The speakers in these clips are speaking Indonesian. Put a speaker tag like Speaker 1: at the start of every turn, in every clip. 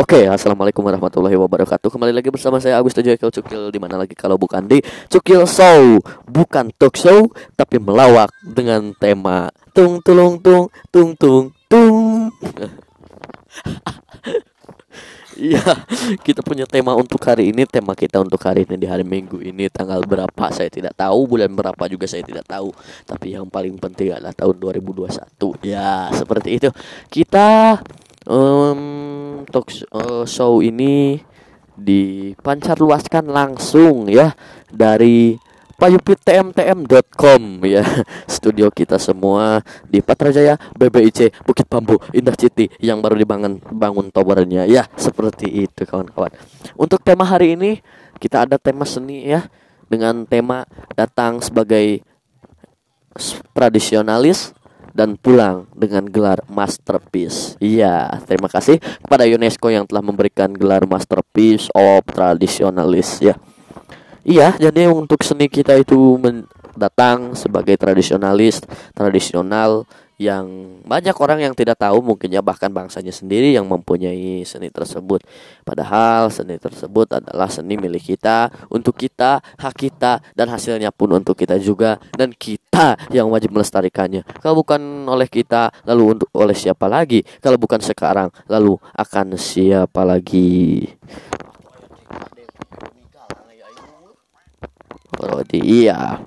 Speaker 1: Oke, assalamualaikum warahmatullahi wabarakatuh. Kembali lagi bersama saya Agus Tejo Cukil di mana lagi kalau bukan di Cukil Show, bukan talk show, tapi melawak dengan tema tung tulung tung tung tung tung. Iya, kita punya tema untuk hari ini. Tema kita untuk hari ini di hari Minggu ini tanggal berapa saya tidak tahu, bulan berapa juga saya tidak tahu. Tapi yang paling penting adalah tahun 2021. Ya, seperti itu. Kita um, talk uh, show ini dipancar luaskan langsung ya dari payupitmtm.com ya. Studio kita semua di Patrajaya BBIC Bukit Bambu Indah City yang baru dibangun bangun towernya ya. Seperti itu kawan-kawan. Untuk tema hari ini kita ada tema seni ya dengan tema datang sebagai tradisionalis dan pulang dengan gelar masterpiece. Iya, terima kasih kepada UNESCO yang telah memberikan gelar masterpiece of traditionalist ya. Iya, jadi untuk seni kita itu datang sebagai tradisionalis, tradisional yang banyak orang yang tidak tahu mungkinnya bahkan bangsanya sendiri yang mempunyai seni tersebut. Padahal seni tersebut adalah seni milik kita, untuk kita, hak kita dan hasilnya pun untuk kita juga dan kita yang wajib melestarikannya. Kalau bukan oleh kita, lalu untuk oleh siapa lagi? Kalau bukan sekarang, lalu akan siapa lagi? Rodi iya.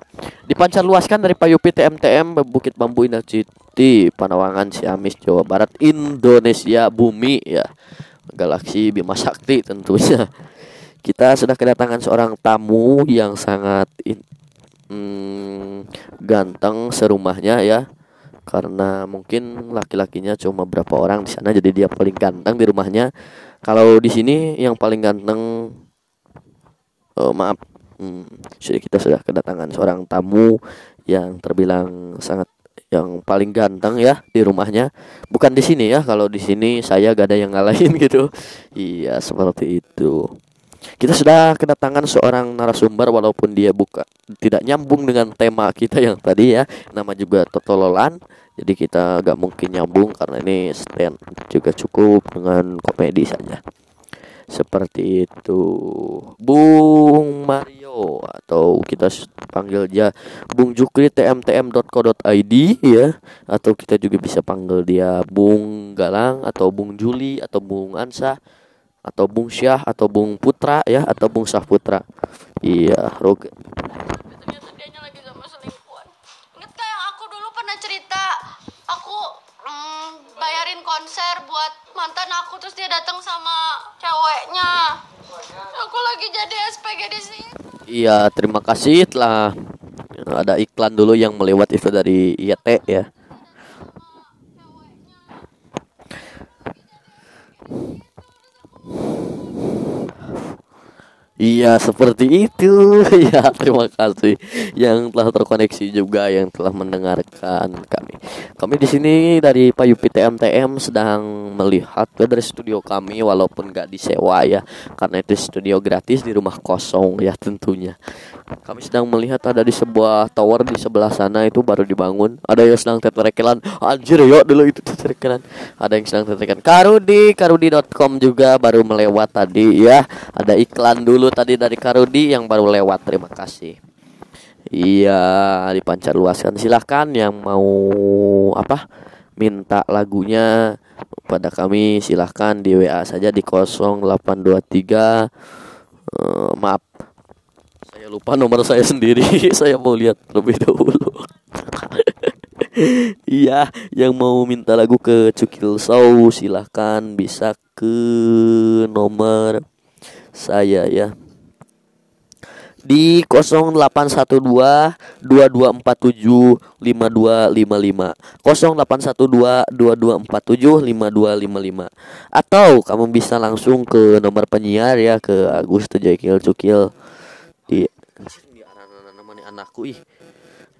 Speaker 1: Dipancar luaskan dari Payupi TMTM Bukit Bambu Indah Citi Panawangan Ciamis Jawa Barat Indonesia Bumi ya. Galaksi Bima Sakti tentunya. Kita sudah kedatangan seorang tamu yang sangat in, hmm, ganteng serumahnya ya. Karena mungkin laki-lakinya cuma berapa orang di sana jadi dia paling ganteng di rumahnya. Kalau di sini yang paling ganteng oh, maaf Hmm, jadi kita sudah kedatangan seorang tamu yang terbilang sangat yang paling ganteng ya di rumahnya. Bukan di sini ya, kalau di sini saya gak ada yang ngalahin gitu. Iya, seperti itu. Kita sudah kedatangan seorang narasumber walaupun dia buka tidak nyambung dengan tema kita yang tadi ya. Nama juga Totololan. Jadi kita gak mungkin nyambung karena ini stand juga cukup dengan komedi saja seperti itu. Bung Mario atau kita panggil dia Bung Jukri tmtm.co.id ya. Atau kita juga bisa panggil dia Bung Galang atau Bung Juli atau Bung Ansa atau Bung Syah atau Bung Putra ya atau Bung Syah Putra. Iya Roge
Speaker 2: cerita? Aku mm, bayarin konser buat mantan aku terus dia datang sama ceweknya. Aku lagi jadi SPG di sini.
Speaker 1: Iya terima kasih telah ada iklan dulu yang melewat itu dari IAT ya Iya seperti itu Ya terima kasih Yang telah terkoneksi juga Yang telah mendengarkan kami Kami di sini dari Payupi TMTM Sedang melihat dari studio kami Walaupun gak disewa ya Karena itu studio gratis di rumah kosong ya tentunya kami sedang melihat ada di sebuah tower di sebelah sana itu baru dibangun. Ada yang sedang teterekelan. Anjir yuk dulu itu teterekelan. Ada yang sedang teterekelan. Karudi, karudi.com juga baru melewat tadi ya. Ada iklan dulu tadi dari Karudi yang baru lewat. Terima kasih. Iya, dipancar luaskan. Silahkan yang mau apa? Minta lagunya pada kami silahkan di WA saja di 0823 uh, maaf saya lupa nomor saya sendiri. saya mau lihat lebih dahulu. Iya, yang mau minta lagu ke Cukil Show silahkan bisa ke nomor saya ya. Di 0812 2247 5255 0812 2247 5255 atau kamu bisa langsung ke nomor penyiar ya ke Agus Tejakil Cukil. Di anakku ih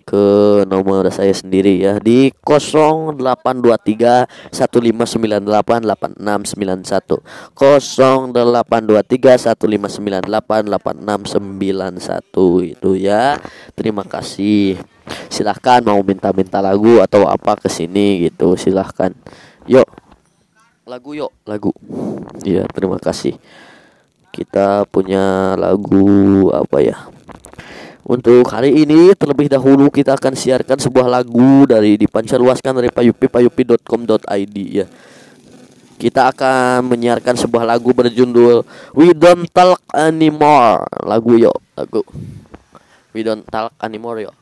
Speaker 1: ke nomor saya sendiri ya di 0823 1598 8691 0823 1598 8691 itu ya. Terima kasih. Silahkan mau minta-minta lagu atau apa ke sini gitu silahkan. Yuk lagu yuk lagu. Iya terima kasih. Kita punya lagu apa ya untuk hari ini terlebih dahulu kita akan siarkan sebuah lagu dari dipancarluaskan dari payupi payupi.com.id ya. Kita akan menyiarkan sebuah lagu berjudul We Don't Talk Anymore. Lagu yuk lagu. We Don't Talk Anymore yuk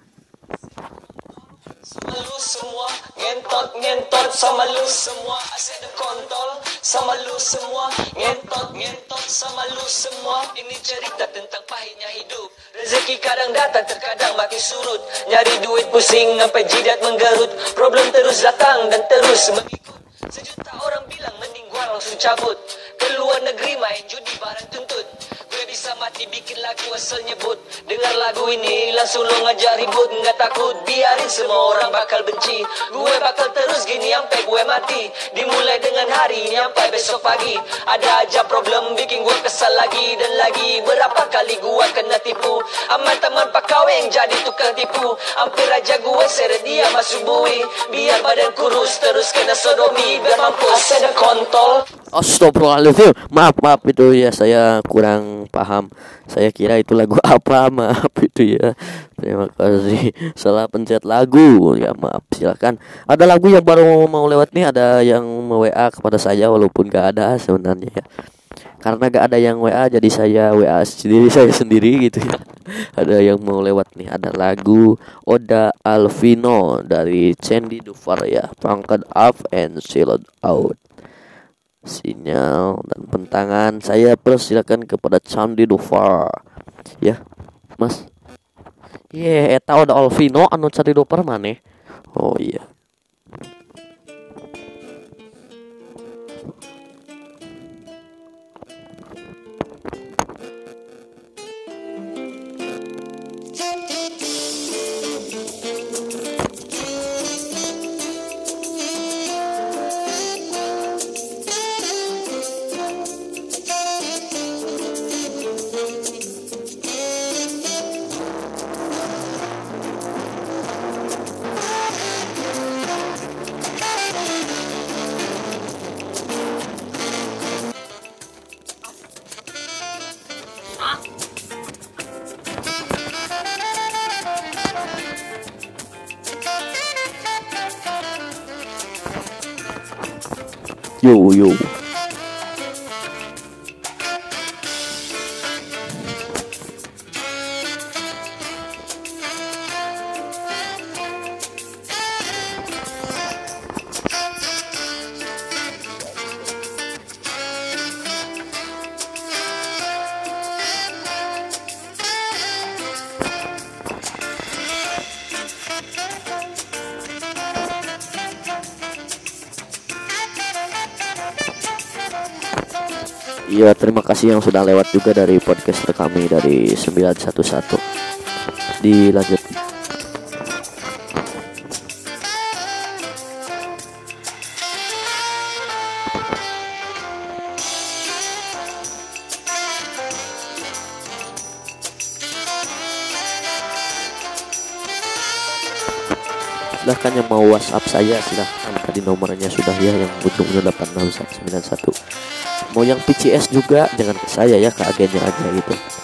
Speaker 3: sama lu semua ngentot ngentot sama lu semua. Asyik ada kontol sama lu semua. Ngentot ngentot sama lu semua. Ini cerita tentang pahitnya hidup. Rezeki kadang datang terkadang makin surut. Nyari duit pusing sampai jidat menggerut. Problem terus datang dan terus mengikut sejuta orang bilang mending gua langsung cabut. Keluar negeri main judi barang tuntut. Gue bisa mati bikin lagu asal nyebut. Dengar lagu ini langsung lo ngajak ribut. Nggak takut biarin semua orang bakal benci. Gue bakal terus gini sampai gue mati. Dimulai dengan hari ini sampai besok pagi. Ada aja problem bikin gue kesal lagi. Dan lagi Berapa kali gue kena tipu. Aman teman pakau yang jadi tukang tipu. Hampir aja gue seret dia masuk bui. Biar badan kurus terus kena sodomi Mampus Asal ada kontol
Speaker 1: Astagfirullahaladzim. Maaf maaf itu ya saya kurang paham. Saya kira itu lagu apa Maaf itu ya. Terima kasih. Salah pencet lagu. Ya maaf silakan. Ada lagu yang baru mau lewat nih Ada yang WA kepada saya Walaupun gak ada sebenarnya ya karena gak ada yang WA jadi saya WA sendiri saya sendiri gitu ya. Ada yang mau lewat nih ada lagu Oda Alvino dari Sandy Dufar ya. Pangkat up and sealed out. Sinyal dan bentangan saya persilakan kepada Sandy Dufar ya mas. Iya, yeah, eta udah Alvino anu cari Dufar mana? Oh iya Iya terima kasih yang sudah lewat juga dari podcaster kami dari 911 Dilanjut. Silahkan yang mau WhatsApp saya silahkan. Tadi nomornya sudah ya yang ujungnya 86191 mau yang PCS juga jangan ke saya ya ke agennya aja gitu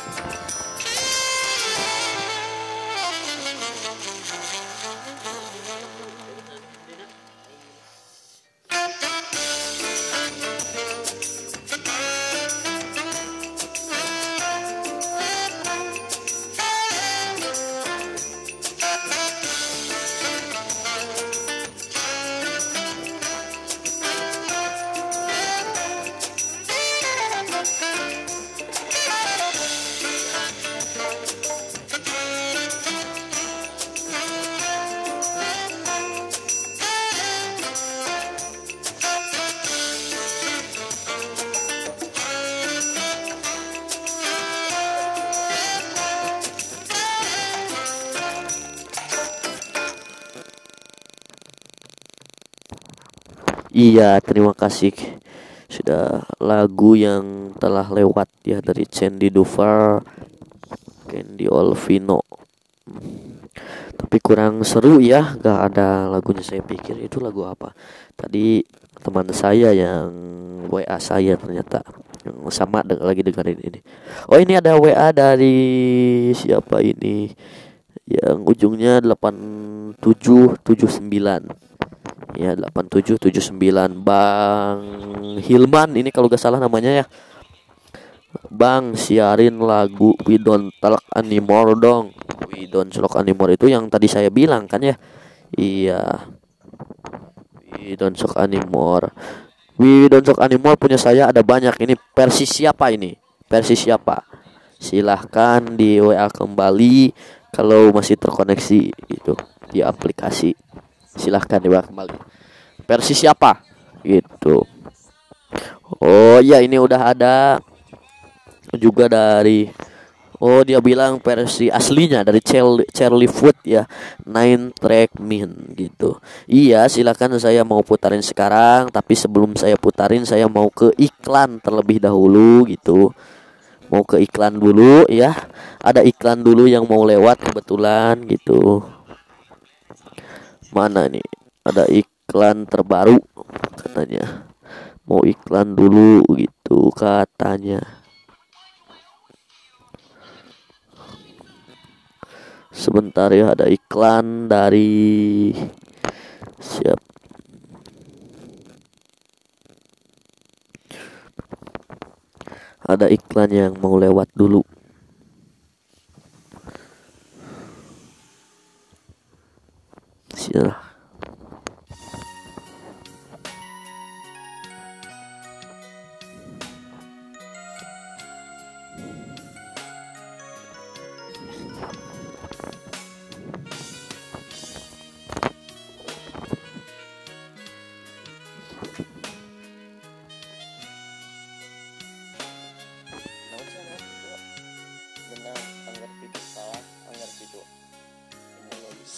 Speaker 1: Iya, terima kasih. Sudah lagu yang telah lewat ya dari Candy Dufar, Candy Olvino. tapi kurang seru ya gak ada lagunya saya pikir. Itu lagu apa? Tadi teman saya yang WA saya ternyata. Yang sama de lagi dengerin ini. Oh ini ada WA dari siapa ini? Yang ujungnya 8779 ya 8779 Bang Hilman ini kalau gak salah namanya ya. Bang siarin lagu We Don't Talk Anymore dong. We Don't Talk Anymore itu yang tadi saya bilang kan ya. Iya. We Don't Talk Anymore. We Don't Talk Anymore punya saya ada banyak. Ini versi siapa ini? Versi siapa? Silahkan di WA kembali. Kalau masih terkoneksi gitu Di aplikasi Silahkan di WA kembali. Versi siapa? Gitu. Oh ya ini udah ada juga dari Oh dia bilang versi aslinya dari Charlie, Foot ya. Nine Track Min gitu. Iya silakan saya mau putarin sekarang Tapi sebelum saya putarin saya mau ke iklan terlebih dahulu gitu. Mau ke iklan dulu ya. Ada iklan dulu yang mau lewat kebetulan gitu Mana nih? Ada iklan terbaru katanya. Mau iklan dulu gitu katanya. Sebentar ya ada iklan dari siap. Ada iklan yang mau lewat dulu siap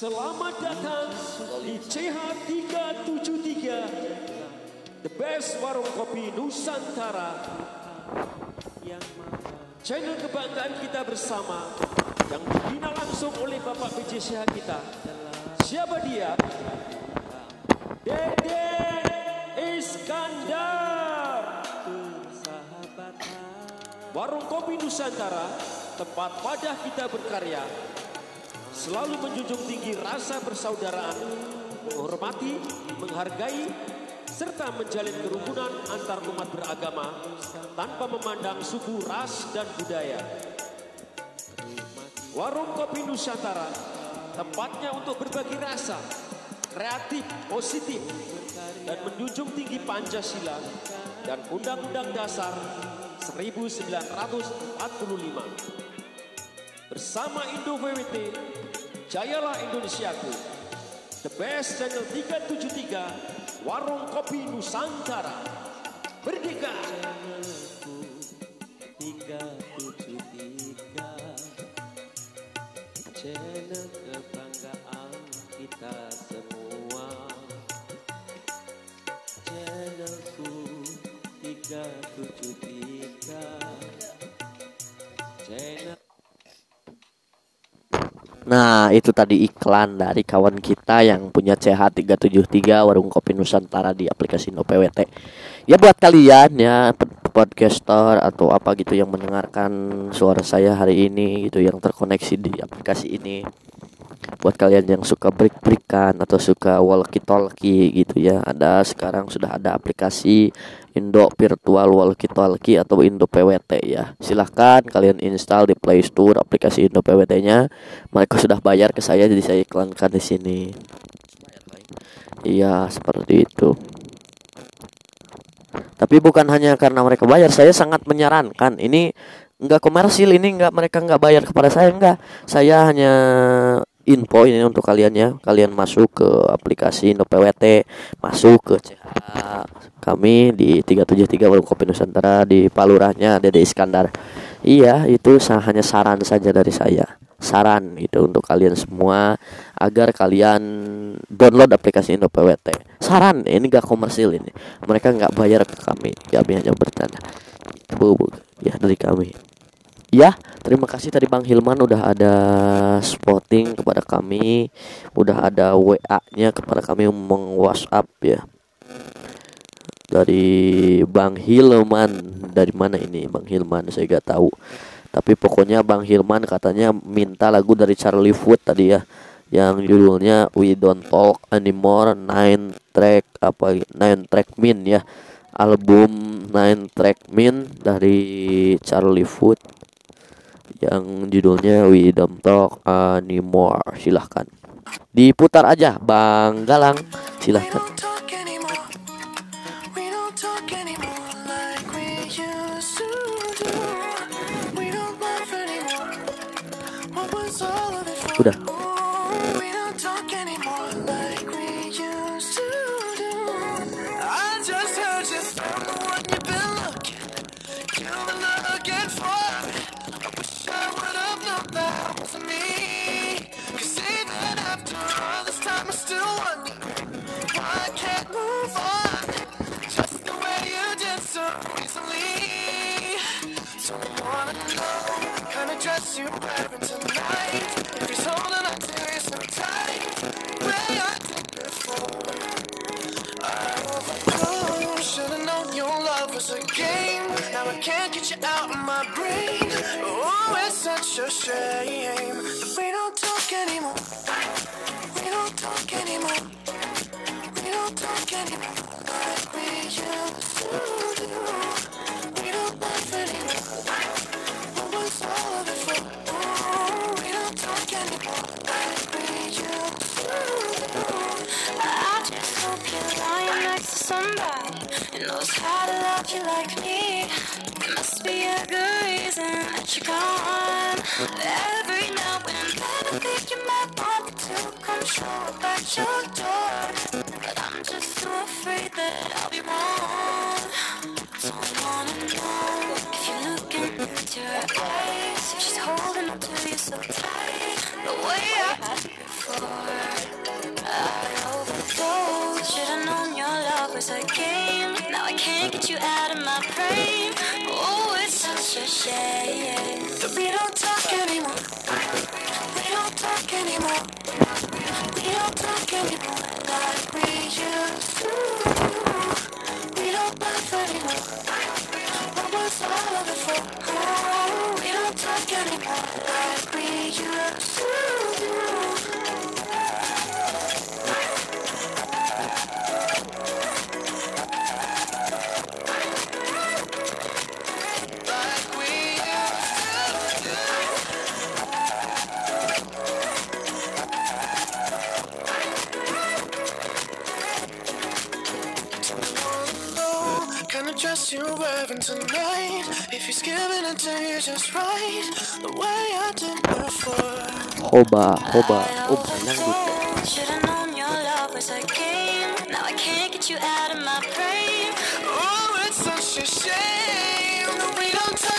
Speaker 4: Selamat datang di CH373 The Best Warung Kopi Nusantara. Channel kebanggaan kita bersama Yang dibina langsung oleh Bapak BJ kita. Siapa dia? Dede Iskandar. Warung Kopi Nusantara Tempat wadah kita berkarya selalu menjunjung tinggi rasa persaudaraan, menghormati, menghargai, serta menjalin kerukunan antar umat beragama tanpa memandang suku, ras, dan budaya. Warung Kopi Nusantara, tempatnya untuk berbagi rasa, kreatif, positif, dan menjunjung tinggi Pancasila dan Undang-Undang Dasar 1945. Bersama Indo WWT, Jayalah Indonesiaku. The Best Channel 373, Warung Kopi Nusantara. Merdeka!
Speaker 1: Nah, itu tadi iklan dari kawan kita yang punya CH373 Warung Kopi Nusantara di aplikasi NoPWT. Ya buat kalian ya podcaster atau apa gitu yang mendengarkan suara saya hari ini gitu yang terkoneksi di aplikasi ini. Buat kalian yang suka break-breakan atau suka walkie-talkie gitu ya, ada sekarang sudah ada aplikasi Indo Virtual Walkie Talkie atau Indo PWT ya. Silahkan kalian install di Play Store aplikasi Indo PWT-nya. Mereka sudah bayar ke saya jadi saya iklankan di sini. Iya, seperti itu. Tapi bukan hanya karena mereka bayar, saya sangat menyarankan ini enggak komersil, ini enggak mereka enggak bayar kepada saya enggak. Saya hanya info ini untuk kalian ya. Kalian masuk ke aplikasi Indo PWT, masuk ke CH kami di 373 Warung Kopi Nusantara di Palurahnya Dede Iskandar. Iya, itu hanya saran saja dari saya. Saran itu untuk kalian semua agar kalian download aplikasi Indo PWT. Saran, ini gak komersil ini. Mereka nggak bayar ke kami. Kami hanya bercanda. Bu, ya dari kami. Ya, Terima kasih tadi Bang Hilman udah ada spotting kepada kami, udah ada WA-nya kepada kami meng WhatsApp ya. Dari Bang Hilman, dari mana ini Bang Hilman? Saya gak tahu. Tapi pokoknya Bang Hilman katanya minta lagu dari Charlie Foot tadi ya yang judulnya We Don't Talk Anymore nine track apa nine track min ya album nine track min dari Charlie Foot yang judulnya We Don't Talk Anymore. Silahkan. Diputar aja Bang Galang. Silahkan.
Speaker 5: Don't tonight. If he's holding on to you so tight, way I did before. I overdosed. Should've known your love was a game. Now I can't get you out of my brain. Oh, it's such a shame that we don't talk anymore. We don't talk anymore. We don't talk anymore
Speaker 2: knows how to love you like me. There must be a good reason that you're gone. Every now and then I think you might want me to come show up at brain. Oh, it's such a shame.
Speaker 5: that we don't talk anymore. We don't talk anymore. We don't talk anymore like we used to. We don't laugh anymore. What was all of it for? Oh, we don't talk anymore like we used to. Before.
Speaker 1: hoba hoba oh banyak gitu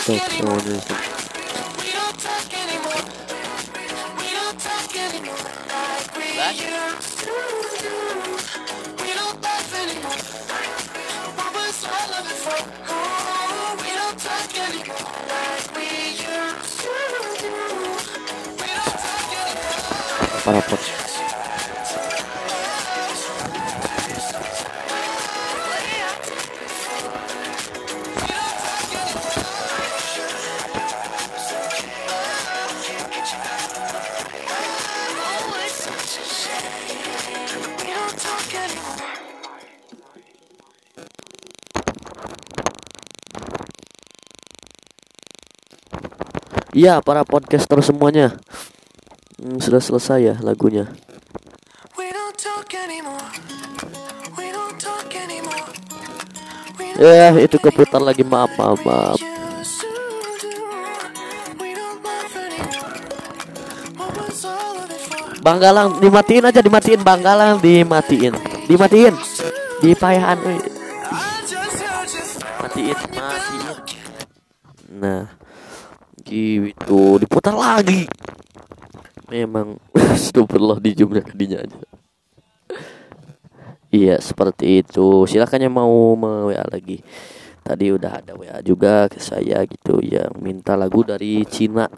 Speaker 2: Should've
Speaker 5: talk anymore.
Speaker 1: Iya para podcaster semuanya Hmm, Sudah selesai ya lagunya. Ya itu keputar lagi. maaf maaf maaf.
Speaker 5: Used to do. We don't laugh anymore. What was all of it for?
Speaker 1: Bang Galang dimatiin aja dimatiin. Bang Galang dimatiin. Dimatiin. Dipayahan euy.
Speaker 5: I just heard you
Speaker 1: Matiin Matiin. Nah Gitu. Diputar lagi Memang Astagfirullah di jumlah kadinya aja. Iya seperti itu. Silakan yang mau me WA lagi. Tadi udah ada WA juga ke saya gitu yang minta lagu dari Cina.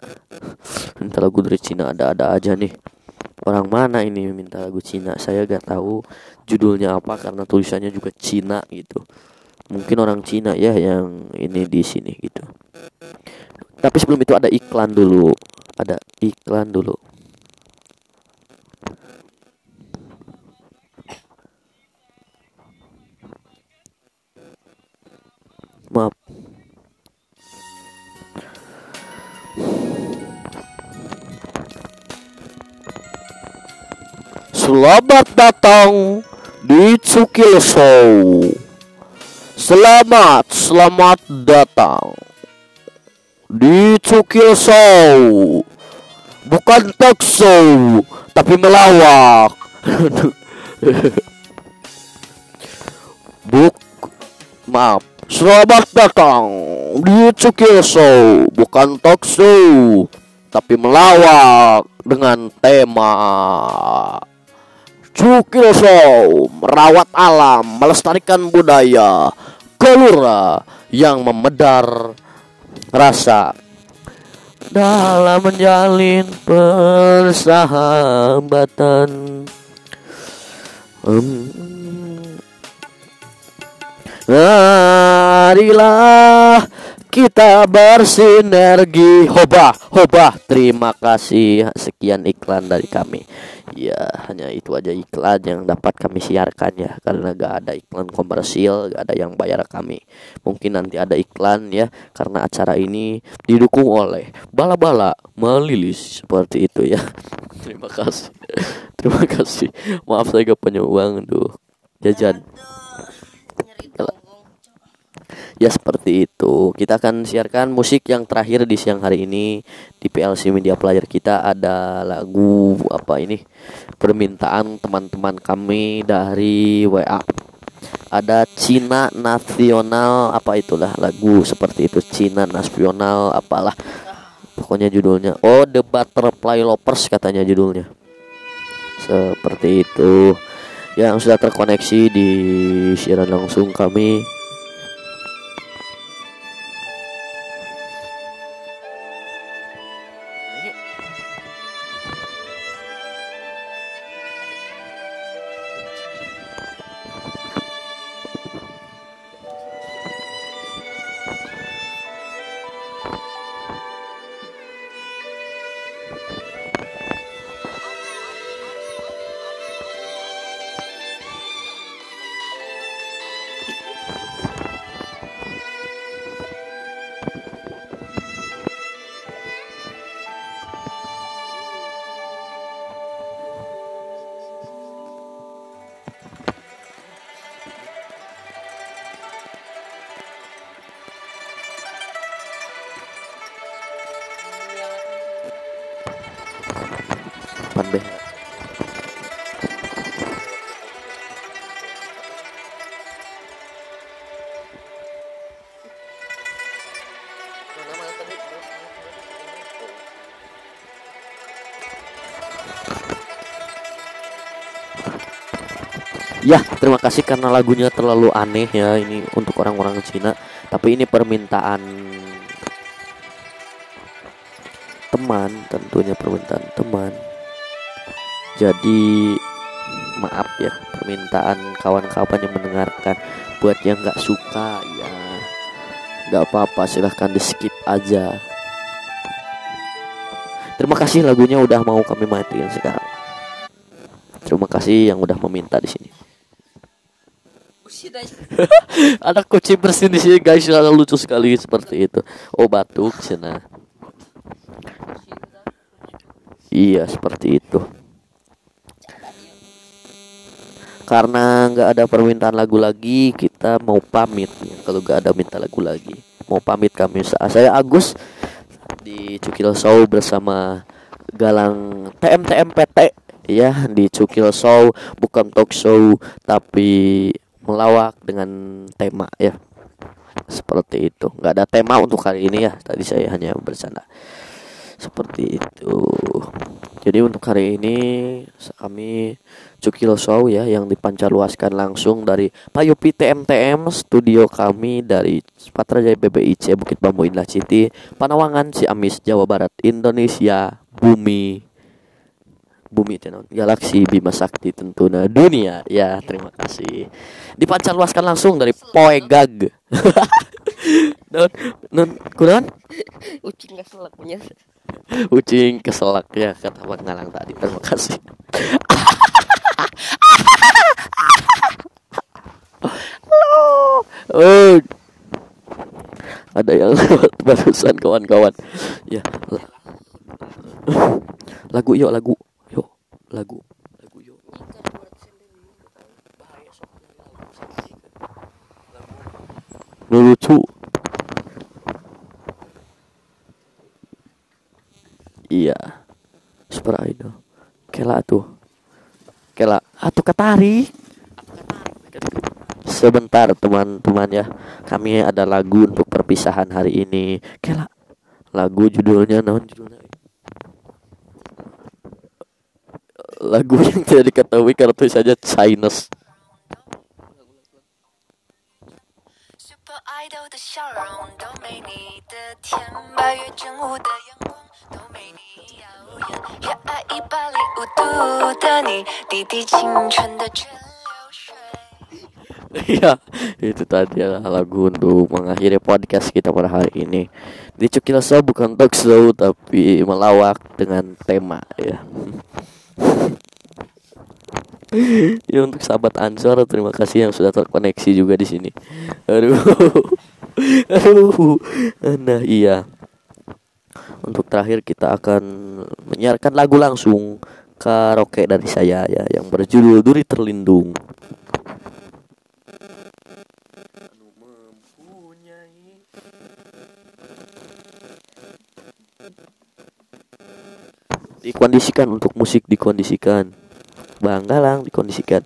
Speaker 1: Minta lagu dari Cina ada-ada aja nih. Orang mana ini minta lagu Cina? Saya gak tahu judulnya apa karena tulisannya juga Cina gitu. Mungkin orang Cina ya yang ini di sini gitu. Tapi sebelum itu ada iklan dulu. Ada iklan dulu maaf Selamat datang di Cukil Show. Selamat, selamat datang di Cukil Show. Bukan talk show, tapi melawak. Buk, maaf. Selamat datang di Cukil Show, bukan talk show, tapi melawak dengan tema Cukil Show merawat alam, melestarikan budaya, kelura yang memedar rasa dalam menjalin persahabatan. Hmm. Marilah kita bersinergi. Hoba, hoba. Terima kasih. Sekian iklan dari kami. Ya hanya itu aja iklan yang dapat kami siarkan ya. Karena gak ada iklan komersil Gak ada yang bayar kami. Mungkin nanti ada iklan ya Karena acara ini didukung oleh Bala-bala melilis. Seperti itu ya. Terima kasih. Terima kasih. Maaf saya gak punya uang Duh. Jajan Ya seperti itu. Kita akan siarkan musik yang terakhir di siang hari ini di PLC Media Player kita. Ada lagu apa ini permintaan teman-teman kami dari WA. Ada Cina Nasional apa itulah lagu seperti itu. Cina Nasional apalah. Pokoknya judulnya oh The Butterfly Lovers katanya judulnya. Seperti itu. Yang sudah terkoneksi di siaran langsung kami Ya, terima kasih karena lagunya terlalu aneh ya ini untuk orang-orang Cina. Tapi ini permintaan teman, tentunya permintaan teman. Jadi maaf ya permintaan kawan-kawan yang mendengarkan. Buat yang nggak suka ya nggak apa-apa silahkan di skip aja. Terima kasih lagunya udah mau kami matiin sekarang. Terima kasih yang udah meminta di sini. Ada kucing bersin di sini guys, sangat lucu sekali seperti itu. Oh batuk sana. Iya seperti itu. Karena nggak ada permintaan lagu lagi, kita mau pamit. ya. Kalau nggak ada minta lagu lagi, mau pamit kami. Sa- Saya Agus di Cukil Show bersama Galang TMTMPT ya di Cukil Show bukan talk show tapi melawak dengan tema ya. Seperti itu. Nggak ada tema untuk hari ini ya. Tadi saya hanya bercanda. Seperti itu. Jadi untuk hari ini kami Cukil Show ya yang dipancarluaskan langsung dari Payupi TMTM studio kami dari Patrajaya BBIC Bukit Bambu Indah Citi Panawangan Ciamis Jawa Barat Indonesia Bumi Bumi tenon galaksi Bima Sakti tentunya dunia ya terima kasih dipancarluaskan langsung dari Poegag non non kunaon
Speaker 6: Ucing gak selak punya.
Speaker 1: Ucing keselak ya kata Bang Ngalang tadi. Terima kasih. Halo. Oh. Ada yang lewat barusan kawan-kawan. Ya. la- Lagu yuk lagu. Lagu. Lagu yuk. Lu lucu. Iya. Super Idol. Kela tuh. Kela. Atuh ketari. Sebentar teman-teman ya. Kami ada lagu untuk perpisahan hari ini. Kela. Lagu judulnya naon judulnya? lagu yang tidak diketahui karena saja Chinese. Iya, itu tadi adalah lagu untuk mengakhiri podcast kita pada hari ini. Di Cukilasa bukan talk show tapi melawak dengan tema ya. ya untuk sahabat Ansor terima kasih yang sudah terkoneksi juga di sini. Aduh. Aduh. Nah, iya. Untuk terakhir kita akan menyiarkan lagu langsung karaoke dari saya ya yang berjudul Duri Terlindung. Dikondisikan untuk musik dikondisikan. Bang galang dikondisikan.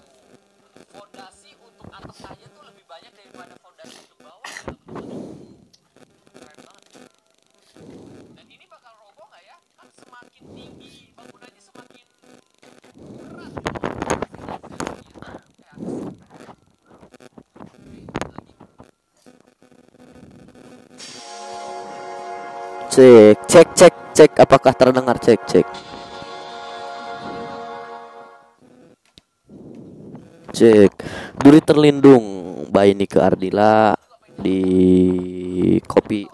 Speaker 1: Cek cek cek cek apakah terdengar cek cek cek duri terlindung by Nike Ardila di kopi.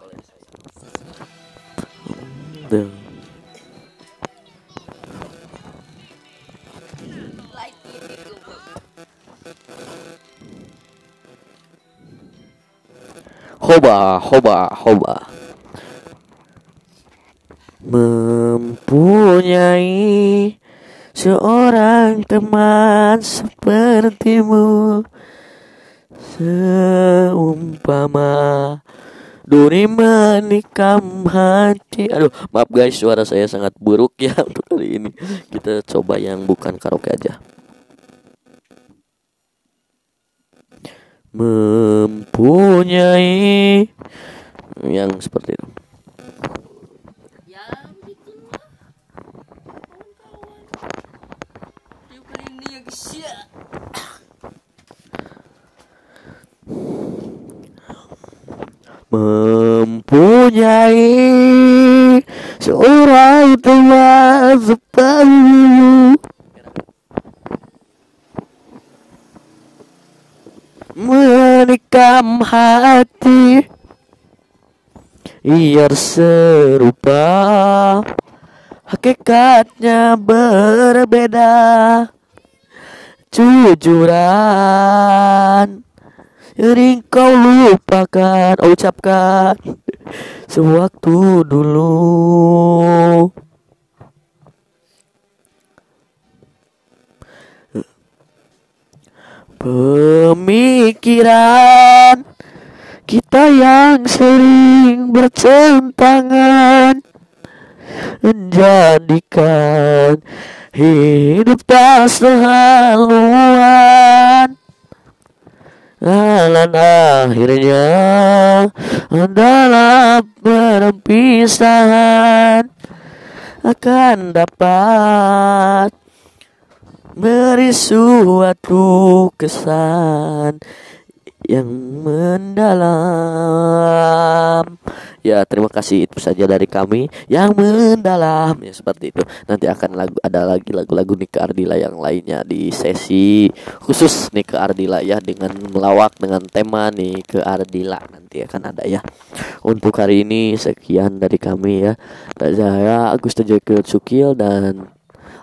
Speaker 1: Hoba, hoba, hoba. Mempunyai seorang teman sepertimu. Seumpama Duri menikam hati. Aduh maaf guys suara saya sangat buruk ya untuk kali ini. Kita coba yang bukan karaoke aja. Mempunyai Yang seperti itu
Speaker 6: Ya begitu lah. Kawan-kawan. Yuk ya ya.
Speaker 1: mempunyai seorang teman sepertimu menikam hati. Ia serupa. Hakikatnya berbeda Jujuran Sering kau lupakan oh, Ucapkan. Sewaktu dulu. Pemikiran Kita yang sering bertentangan Menjadikan Hidup tak sehaluan. Alan akhirnya adalah perpisahan akan dapat beri suatu kesan yang mendalam. Ya, terima kasih itu saja dari kami yang mendalam ya seperti itu. Nanti akan lagu ada lagi lagu-lagu Nika Ardila yang lainnya di sesi khusus Nika Ardila ya dengan melawak dengan tema Nika Ardila nanti akan ada ya. Untuk hari ini sekian dari kami ya. Saya Agus Tejakil Sukil dan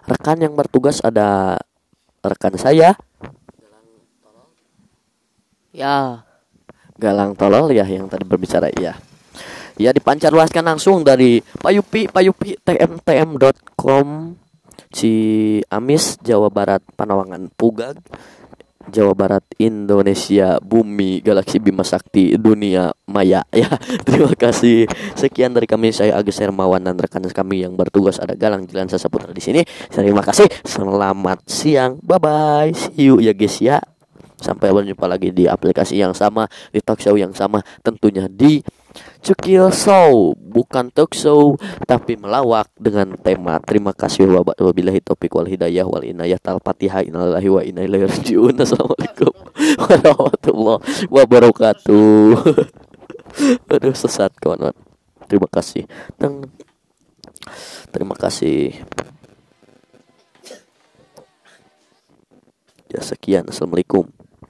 Speaker 1: rekan yang bertugas ada rekan saya
Speaker 6: Ya.
Speaker 1: Galang Tolol ya yang tadi berbicara iya. Ya dipancar luaskan langsung dari Payupi Payupi tmtm.com Ciamis Jawa Barat Panawangan Pugag Jawa Barat Indonesia Bumi Galaksi Bima Sakti Dunia Maya. Ya terima kasih. Sekian dari kami saya Agus Hermawan dan rekan kami yang bertugas ada Galang Jilan Sasaputra di sini. Terima kasih. Selamat siang. Bye bye see you. Ya guys ya sampai berjumpa lagi di aplikasi yang sama di talk show yang sama tentunya di Cukil Show. Bukan talk show tapi melawak dengan tema. Terima kasih wab- wabillahi taufiq wal hidayah wal inayah. Tal fatihah innalillahi wa inna ilaihi rajiun. Assalamualaikum warahmatullahi wabarakatuh. Aduh sesat kawan terima kasih. Terima kasih. Ya sekian. Assalamualaikum